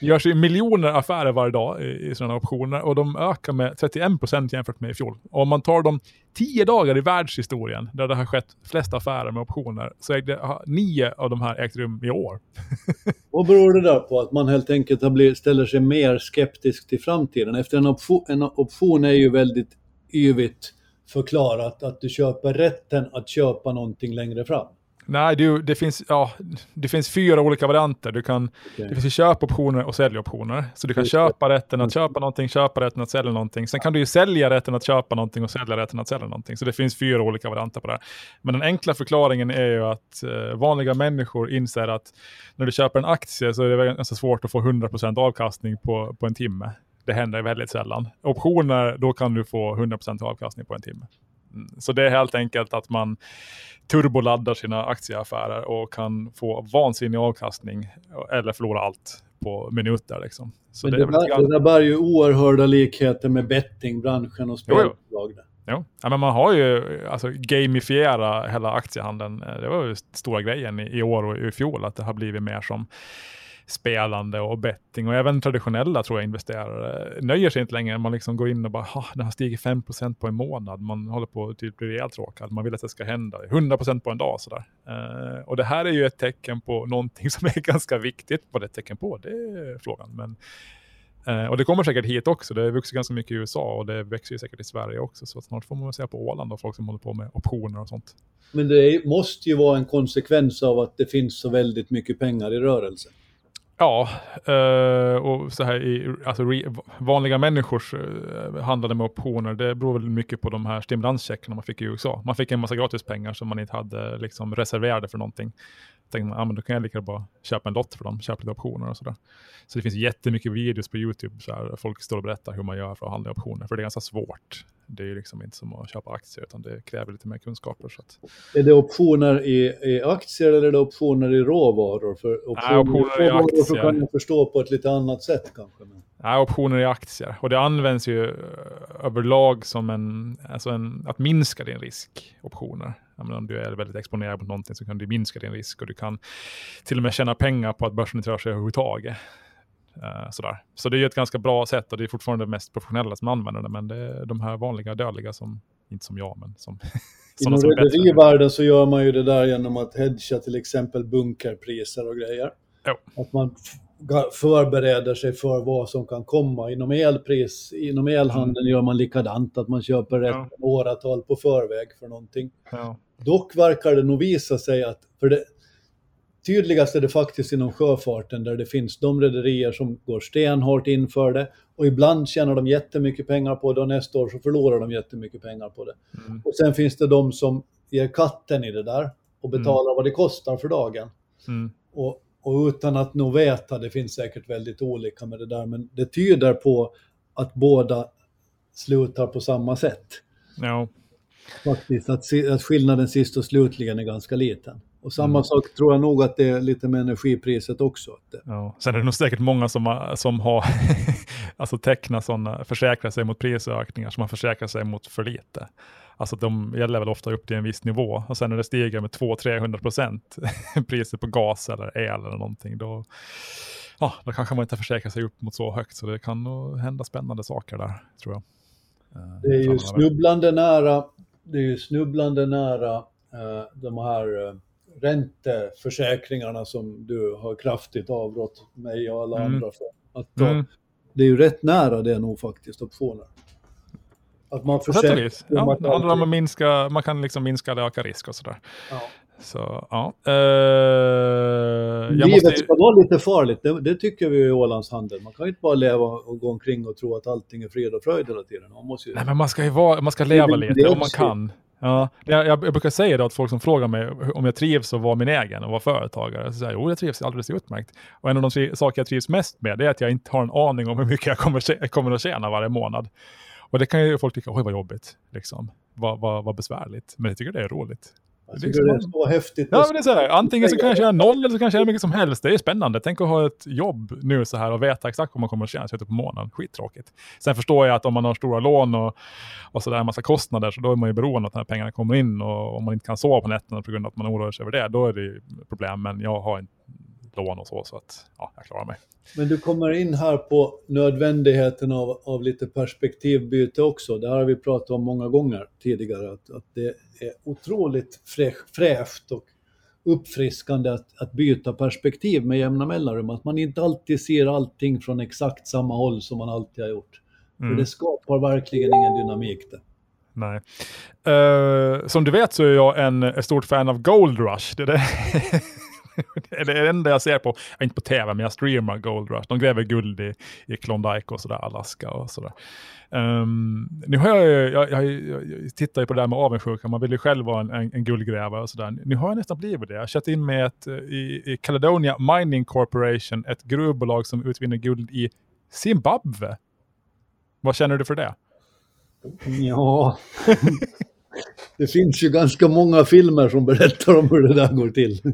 S1: görs ju miljoner affärer varje dag i, i sådana optioner och de ökar med 31% jämfört med i fjol. Och om man tar de tio dagar i världshistorien där det har skett flest affärer med optioner så ägde nio av de här ägt rum i år.
S2: Vad beror det där på? Att man helt enkelt har blivit, ställer sig mer skeptisk till framtiden? Efter en option, en option är ju väldigt yvigt förklarat att du köper rätten att köpa någonting längre fram.
S1: Nej, du, det, finns, ja, det finns fyra olika varianter. Du kan, okay. Det finns köpoptioner och säljoptioner. Så du kan köpa rätten att köpa någonting, köpa rätten att sälja någonting. Sen kan du ju sälja rätten att köpa någonting och sälja rätten att sälja någonting. Så det finns fyra olika varianter på det här. Men den enkla förklaringen är ju att eh, vanliga människor inser att när du köper en aktie så är det ganska svårt att få 100% avkastning på, på en timme. Det händer väldigt sällan. Optioner, då kan du få 100% avkastning på en timme. Så det är helt enkelt att man turboladdar sina aktieaffärer och kan få vansinnig avkastning eller förlora allt på minuter. Liksom.
S2: Så det, det, där, det där bär ju oerhörda likheter med bettingbranschen och spelbolag. Jo.
S1: Ja, men man har ju alltså, gamifiera hela aktiehandeln. Det var ju stora grejen i, i år och i fjol att det har blivit mer som spelande och betting och även traditionella tror jag investerare nöjer sig inte längre. Man liksom går in och bara, den har stigit 5% på en månad. Man håller på att typ bli rejält tråkad. Man vill att det ska hända 100% på en dag. Sådär. Eh, och det här är ju ett tecken på någonting som är ganska viktigt. Vad det är ett tecken på, det är frågan. Men, eh, och det kommer säkert hit också. Det har vuxit ganska mycket i USA och det växer ju säkert i Sverige också. Så snart får man se på Åland och folk som håller på med optioner och sånt.
S2: Men det måste ju vara en konsekvens av att det finns så väldigt mycket pengar i rörelse.
S1: Ja, eh, och så här i alltså re, vanliga människors eh, handlade med optioner, det beror väl mycket på de här stimulanscheckarna man fick i USA. Man fick en massa gratispengar som man inte hade liksom reserverade för någonting tänkte man, ah, men då kan jag lika bara köpa en lott för dem, köpa lite optioner och sådär. Så det finns jättemycket videos på YouTube, så här, folk står och berättar hur man gör för att handla optioner, för det är ganska svårt. Det är ju liksom inte som att köpa aktier, utan det kräver lite mer kunskaper. Så att...
S2: Är det optioner i, i aktier eller är det optioner i råvaror? För optioner, Nej, optioner i, aktier. Kan man förstå på ett lite annat sätt kanske. Men...
S1: Nej, optioner i aktier. Och det används ju eh, överlag som en, alltså en, att minska din risk, optioner. Menar, om du är väldigt exponerad mot någonting så kan du minska din risk och du kan till och med tjäna pengar på att börsen inte rör sig överhuvudtaget. Uh, sådär. Så det är ett ganska bra sätt och det är fortfarande det mest professionella som använder det, men det är de här vanliga dödliga som, inte som jag, men som
S2: Inom rederivärlden så gör man ju det där genom att hedga till exempel bunkerpriser och grejer. Jo. Att man förbereder sig för vad som kan komma. Inom elpris, inom elhandeln mm. gör man likadant, att man köper rätt ja. åratal på förväg för någonting. Ja. Dock verkar det nog visa sig att, för det tydligast är det faktiskt inom sjöfarten där det finns de rederier som går stenhårt in för det och ibland tjänar de jättemycket pengar på det och nästa år så förlorar de jättemycket pengar på det. Mm. Och sen finns det de som ger katten i det där och betalar mm. vad det kostar för dagen. Mm. Och och utan att nog veta, det finns säkert väldigt olika med det där, men det tyder på att båda slutar på samma sätt.
S1: Ja.
S2: Faktiskt, att, att skillnaden sist och slutligen är ganska liten. Och samma mm. sak tror jag nog att det är lite med energipriset också.
S1: Ja. Sen är det nog säkert många som har, som har alltså tecknat sådana, försäkrat sig mot prisökningar som har försäkrat sig mot för lite. Alltså de gäller väl ofta upp till en viss nivå och sen när det stiger med 200-300 procent priset på gas eller el eller någonting, då, ja, då kanske man inte försäkrar sig upp mot så högt. Så det kan nog hända spännande saker där, tror jag. Eh,
S2: Det är ju snubblande nära, det är ju snubblande nära eh, de här eh, ränteförsäkringarna som du har kraftigt avrått mig och alla
S1: Mm.
S2: andra från. Att ta.
S1: Mm.
S2: Det är ju rätt nära det nog faktiskt. Att man
S1: sätt och
S2: försäkrar
S1: vis.
S2: om
S1: Ja,
S2: att
S1: om
S2: alltid-
S1: att minska, man kan liksom minska eller öka risk och sådär.
S2: Ja.
S1: Så ja. Jag
S2: Livet
S1: måste,
S2: ska vara lite farligt, det, det tycker vi i Ålands handel. Man kan ju inte bara leva och gå omkring och tro att allting är fred och fröjd hela tiden. Man måste ju...
S1: nej, men man ska ju vara, man ska leva lite om man kan. Ja, jag, jag brukar säga det att folk som frågar mig om jag trivs att vara min egen och vara företagare. Så säger jag, jo jag trivs alldeles utmärkt. Och en av de saker jag trivs mest med det är att jag inte har en aning om hur mycket jag kommer, kommer att tjäna varje månad. Och det kan ju folk tycka, oj vad jobbigt, liksom. Vad, vad, vad besvärligt. Men jag tycker det är roligt
S2: det är så häftigt.
S1: Ja, men det är så här, antingen så kan jag tjäna noll eller så kan jag tjäna mycket som helst. Det är spännande. Tänk att ha ett jobb nu så här och veta exakt vad man kommer att tjäna slutet på månaden. Skittråkigt. Sen förstår jag att om man har stora lån och, och så där en massa kostnader så då är man ju beroende av att de här pengarna kommer in och om man inte kan sova på nätterna på grund av att man oroar sig över det, då är det problem. Men jag har inte lån och så, så att ja, jag klarar mig.
S2: Men du kommer in här på nödvändigheten av, av lite perspektivbyte också. Det här har vi pratat om många gånger tidigare, att, att det är otroligt fräsch, fräscht och uppfriskande att, att byta perspektiv med jämna mellanrum. Att man inte alltid ser allting från exakt samma håll som man alltid har gjort. För
S1: Mm.
S2: det skapar verkligen ingen dynamik det.
S1: Nej. Eh, som du vet så är jag en, ett stort fan av Gold Rush. Det är det, det är det enda jag ser på, inte på tv, men jag streamar Gold Rush. De gräver guld i, i Klondike och sådär, Alaska och sådär. Um, nu har jag, ju- jag, jag, jag, tittar ju på det där med avundsjuka, man vill ju själv vara en, en, en guldgrävare och sådär. Nu har jag nästan blivit det. Jag har kört in med ett, eh, i, i Caledonia Mining Corporation, ett gruvbolag som utvinner guld i Zimbabwe. Vad känner du för det?
S2: Ja, det finns ju ganska många filmer som berättar om hur det där går till.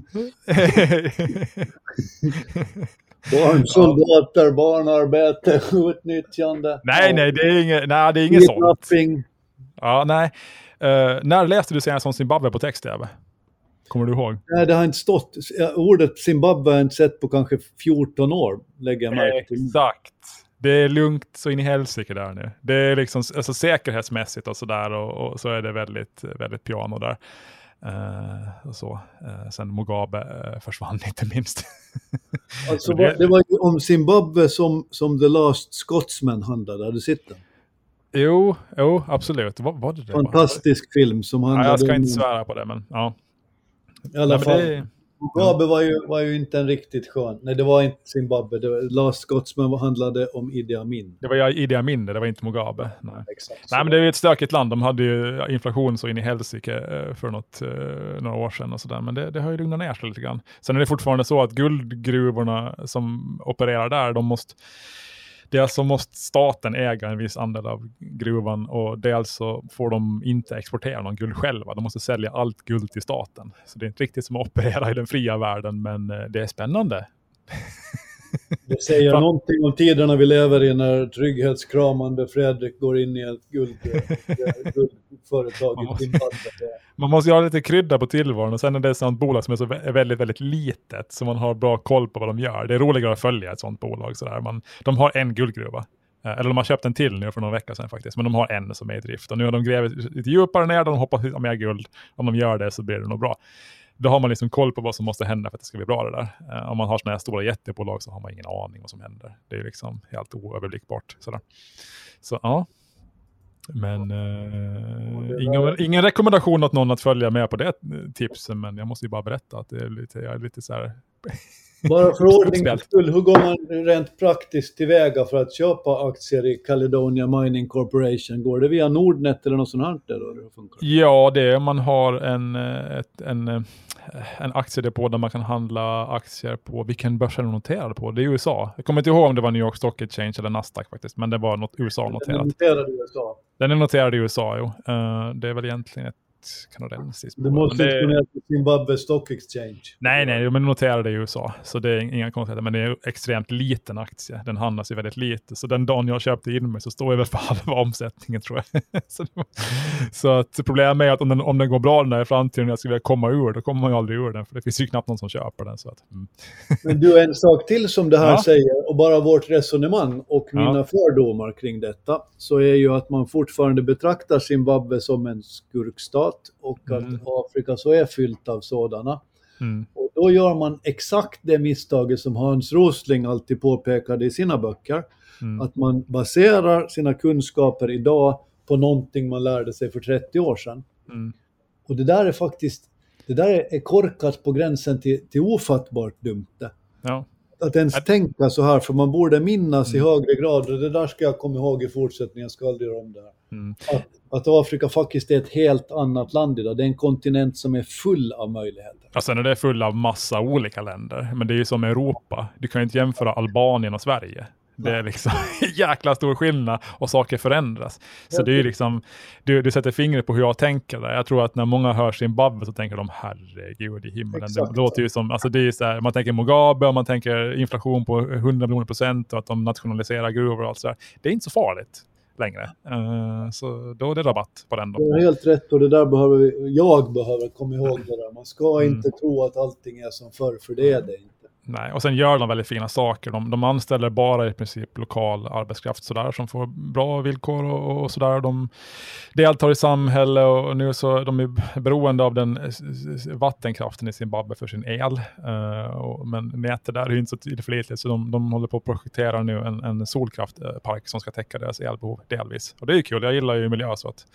S2: Barnsoldater, barnarbete, utnyttjande.
S1: nej, nej, det är inget, nej, det är inget sånt. Ja, nej. Eh, när läste du senast om Zimbabwe på text-tv? Kommer du ihåg?
S2: Nej, det har inte stått. Ordet Zimbabwe har jag inte sett på kanske 14 år, lägger jag märke till.
S1: Exakt. Det är lugnt så in i helsike där nu. Det är liksom alltså, säkerhetsmässigt och sådär och, och så är det väldigt, väldigt piano där. Och så. Eh, sen Mugabe eh, försvann inte minst.
S2: Alltså,
S1: det-
S2: det var ju om Zimbabwe som, som The Last Scotsman handlade. Har du sett den?
S1: jo, jo, absolut. Vad var det det? var?
S2: Fantastisk film som
S1: Ja,
S2: handlade
S1: jag ska
S2: om...
S1: inte svära på det, men ja.
S2: I alla
S1: Nej,
S2: fall. Mugabe var ju, var ju inte en riktigt skön. Nej, det var inte Zimbabwe. Det var, Last Scotsman handlade om Idi Amin.
S1: det var Idi Amin, det var inte Mugabe. Nej.
S2: Exakt.
S1: Nej, men det är ju ett stökigt land. De hade ju inflation så in i helsike eh, för något, eh, några år sedan och sådär. Men det, det har ju lugnat ner sig lite grann. Sen är det fortfarande så att guldgruvorna som opererar där, de måste Dels så alltså måste staten äga en viss andel av gruvan och dels så får de inte exportera någon guld själva. De måste sälja allt guld till staten. Så det är inte riktigt som att operera i den fria världen, men eh, det är spännande.
S2: Det säger
S1: Fan.
S2: någonting om tiderna vi lever i när trygghetskramande Fredrik går in i ett guld, guldföretag
S1: Man
S2: i
S1: måste-
S2: Zimbabwe.
S1: Man måste ju ha lite krydda på tillvaron och sen är det ett sånt bolag som är så vä- väldigt, väldigt litet så man har bra koll på vad de gör. Det är roligare att följa ett sånt bolag. Sådär. Man, de har en guldgruva. Eh, Eller de har köpt en till nu för några veckor sedan faktiskt, men de har en som är i drift. Och nu har de grävt lite djupare ner, de hoppas hitta mer guld. Om de gör det så blir det nog bra. Då har man liksom koll på vad som måste hända för att det ska bli bra det där. Eh, om man har sådana här stora jättebolag så har man ingen aning vad som händer. Det är liksom helt oöverblickbart. Sådär. Så ja. Men eh, ingen, ingen rekommendation åt någon att följa med på det tipsen, men jag måste ju bara berätta att det är lite, jag är lite så här...
S2: Bara för ordningens skull, hur går man rent praktiskt tillväga för att köpa aktier i Caledonia Mining Corporation? Går det via Nordnet eller något sånt här? Där, då, det funkar?
S1: Ja, det är om man har en, eh, ett, en, eh, en aktiedepå där man kan handla aktier på, vilken börs är de noterade på? Det är USA. Jag kommer inte ihåg om det var New York Stock Exchange eller Nasdaq faktiskt, men det var något USA-noterat.
S2: Noterade i USA.
S1: Den är noterad i USA, jo. Eh, det är väl egentligen ett kanadensiskt
S2: Du måste inte gå ner till Zimbabwe Stock Exchange.
S1: Nej, nej, men notera det i USA. Så det är inga konstigheter. Men det är en extremt liten aktie. Den handlas ju väldigt lite. Så den dagen jag köpte in mig så står jag väl för halva omsättningen tror jag. så, var- så att problemet är att om den, om den går bra den där i framtiden och jag skulle vilja komma ur, då kommer man ju aldrig ur den. För det finns ju knappt någon som köper den. Så att, mm.
S2: Men du, en sak till som det här
S1: Ja.
S2: säger, och bara vårt resonemang och
S1: Ja.
S2: mina fördomar kring detta, så är ju att man fortfarande betraktar Zimbabwe som en skurkstat och
S1: Mm.
S2: att Afrika så är fyllt av sådana.
S1: Mm.
S2: Och då gör man exakt det misstaget som Hans Rosling alltid påpekade i sina böcker,
S1: Mm.
S2: att man baserar sina kunskaper idag på någonting man lärde sig för 30 år sedan.
S1: Mm.
S2: Och det där är faktiskt, det där är- korkat på gränsen till, till ofattbart dumt.
S1: Ja.
S2: Att ens
S1: Att-
S2: tänka så här, för man borde minnas i
S1: Mm.
S2: högre grad, och det där ska jag komma ihåg i fortsättningen, jag ska aldrig göra om det här.
S1: Mm.
S2: Att, att Afrika faktiskt är ett helt annat land idag. Det är en kontinent som är full av möjligheter.
S1: Och sen är det full av massa olika länder. Men det är ju som Europa. Du kan ju inte jämföra Albanien och Sverige. Det är liksom jäkla stor skillnad och saker förändras. Så det är liksom, du, du sätter fingret på hur jag tänker där. Jag tror att när många hör Zimbabwe så tänker de herregud i himmelen.
S2: Exakt.
S1: Det låter ju som, alltså det är så här, man tänker Mugabe och man tänker inflation på 100 miljoner procent och att de nationaliserar gruvor och allt så där. Det är inte så farligt längre. Eh, så då är det rabatt på den då.
S2: Du har helt rätt och det där behöver vi, jag behöver komma ihåg det där. Man ska
S1: Mm.
S2: inte tro att allting är som förr, för det är det inte.
S1: Nej, och sen gör de väldigt fina saker. De, de anställer bara i princip lokal arbetskraft sådär, som får bra villkor och, och sådär. De deltar i samhälle och nu så de är beroende av den vattenkraften i Zimbabwe för sin el. Eh, och, men nätet där är inte så tillförlitligt så de, de håller på att projektera nu en, en solkraftpark som ska täcka deras elbehov delvis. Och det är ju kul, jag gillar ju miljö så att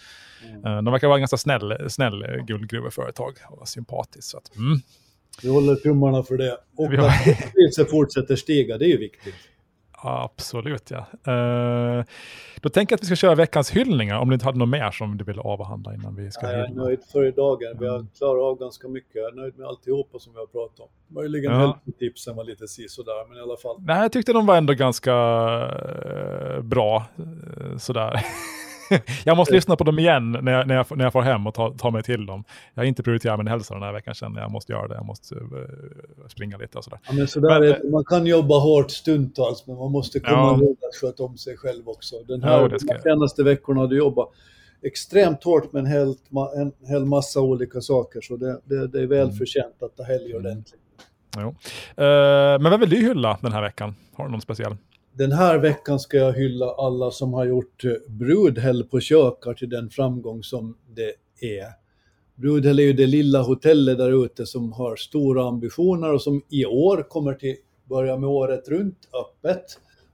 S1: eh, de verkar vara ganska snäll, snäll guldgruveföretag och sympatiskt. Så att, mm.
S2: Vi håller tummarna för det. Och
S1: Vi har-
S2: att priset fortsätter stiga, det är ju viktigt.
S1: Absolut, ja. Eh, då tänker jag att vi ska köra veckans hyllningar, om du inte hade något mer som du vill avhandla innan vi ska
S2: Ja, jag är nöjd för idag. Vi har klarat av ganska mycket. Jag är nöjd med alltihopa som vi har pratat om. Möjligen
S1: Ja.
S2: hälsotipsen var lite si sådär, men i alla fall.
S1: Nej, jag tyckte de var ändå ganska eh, bra. eh, sådär. jag måste lyssna på dem igen när jag, när jag, när jag får hem och ta, ta mig till dem. Jag har inte prioriterat min hälsa den här veckan, känner jag. Måste göra det. Jag måste eh, springa lite och sådär.
S2: Ja, men sådär
S1: Men-
S2: det. Man kan jobba hårt stundtals, men man måste komma
S1: Ja.
S2: ihåg att sköta om sig själv också. Den
S1: Ja,
S2: här
S1: ska
S2: de senaste veckorna har du jobbat extremt hårt med en hel, en hel massa olika saker, så det, det, det är väl
S1: Mm.
S2: förtjänt att ta helg
S1: Mm.
S2: ordentligt.
S1: Jo. Eh, men vad vill du hylla den här veckan? Har du någon speciell?
S2: Den här veckan ska jag hylla alla som har gjort eh, Brudhäll på Kökar till den framgång som det är. Brudhäll är ju det lilla hotellet där ute som har stora ambitioner och som i år kommer till börja med året runt öppet.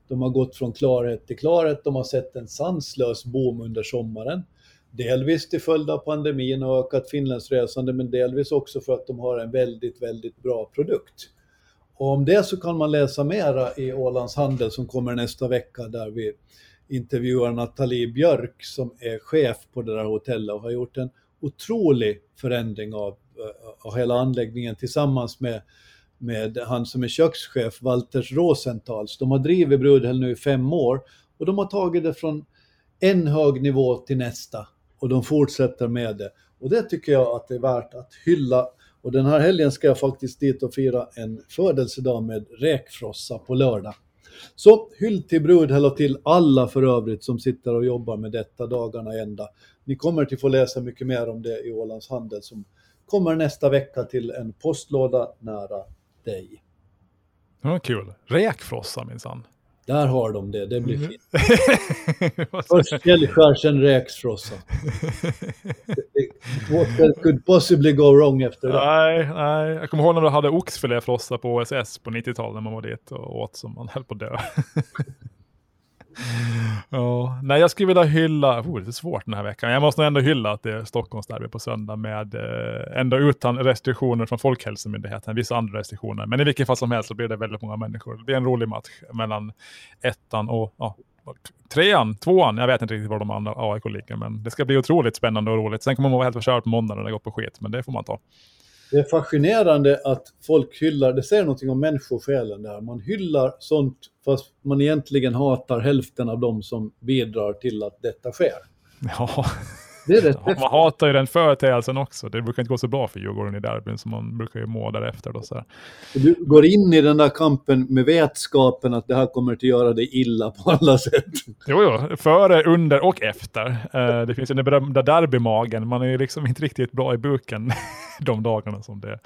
S2: De har gått från klarhet till klarhet. De har sett en sanslös boom under sommaren. Delvis till följd av pandemin och ökat finlandsresande, men delvis också för att de har en väldigt, väldigt bra produkt. Och om det så kan man läsa mera i Ålands Handel som kommer nästa vecka där vi intervjuar Nathalie Björk som är chef på det där hotellet och har gjort en otrolig förändring av, eh, av hela anläggningen tillsammans med, med han som är kökschef, Walters Rosenthals. De har drivit Brudhäll nu i fem år och de har tagit det från en hög nivå till nästa och de fortsätter med det. Och det tycker jag att det är värt att hylla. Och den här helgen ska jag faktiskt dit och fira en födelsedag med räkfrossa på lördag. Så hyll till Brudhäll och till alla för övrigt som sitter och jobbar med detta dagarna ända. Ni kommer till få läsa mycket mer om det i Ålands Handel som kommer nästa vecka till en postlåda nära dig.
S1: Ja, kul. Räkfrossa minsann.
S2: Där har de det, det blir
S1: Mm.
S2: fint. Först fjällskär, sen räksfrossa. What could possibly go wrong efter det?
S1: nej, nej. Jag kommer ihåg när du hade oxfiléfrossa på OSS på 90-talet när man var dit och åt som man höll på att dö. ja, nej, jag skulle vilja hylla, oh, det är svårt den här veckan. Jag måste nog ändå hylla att det är Stockholmsderby på söndag med eh, ändå utan restriktioner från Folkhälsomyndigheten, vissa andra restriktioner. Men i vilket fall som helst så blir det väldigt många människor. Det är en rolig match mellan ettan och ja, trean, tvåan, jag vet inte riktigt var de andra AIK ligger, men det ska bli otroligt spännande och roligt. Sen kommer man vara helt förstörd på måndag när det går på skit, men det får man ta.
S2: Det är fascinerande att folk hyllar, det säger någonting om människosjälen där, man hyllar sånt fast man egentligen hatar hälften av dem som bidrar till att detta sker.
S1: Ja,
S2: det är rätt
S1: Man hatar ju den företeelsen också. Det brukar inte gå så bra för Djurgården i derbyn, så man brukar ju må därefter. Då, så här.
S2: Du går in i den där kampen med vetskapen att det här kommer att göra dig illa på alla sätt.
S1: Jo, jo, före, under och efter. Eh, det finns ju den berömda derbymagen. Man är ju liksom inte riktigt bra i buken de dagarna som det,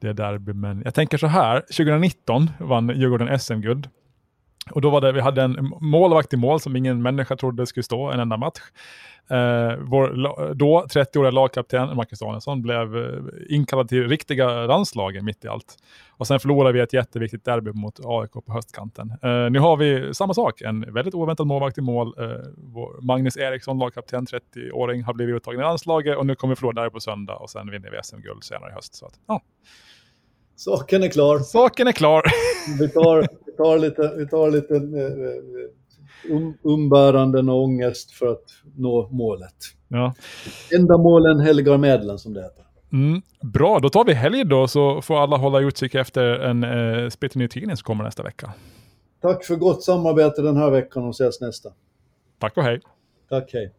S1: det är derby. Men jag tänker så här, 2019 vann Djurgården SM-guld. Och då var det, vi hade en målvakt i mål som ingen människa trodde skulle stå en enda match. Eh, vår då 30-åriga lagkapten Marcus Danielsson blev eh, inkallad till riktiga landslagen mitt i allt. Och sen förlorade vi ett jätteviktigt derby mot AIK på höstkanten. Eh, nu har vi samma sak, en väldigt oväntad målvakt i mål. Eh, Magnus Eriksson, lagkapten, 30-åring, har blivit uttagen i landslaget och nu kommer vi förlora derby på söndag och sen vinner vi SM-guld senare i höst. Så att, ja.
S2: Saken är klar.
S1: Saken är klar.
S2: vi tar, vi tar lite, vi tar lite eh, um, umbäranden och ångest för att nå målet.
S1: Ja.
S2: Enda målen helgar medlen som det heter.
S1: Mm, bra, då tar vi helg då så får alla hålla utkik efter en eh, splitterny tidning som kommer nästa vecka.
S2: Tack för gott samarbete den här veckan och ses nästa.
S1: Tack och hej.
S2: Tack, hej.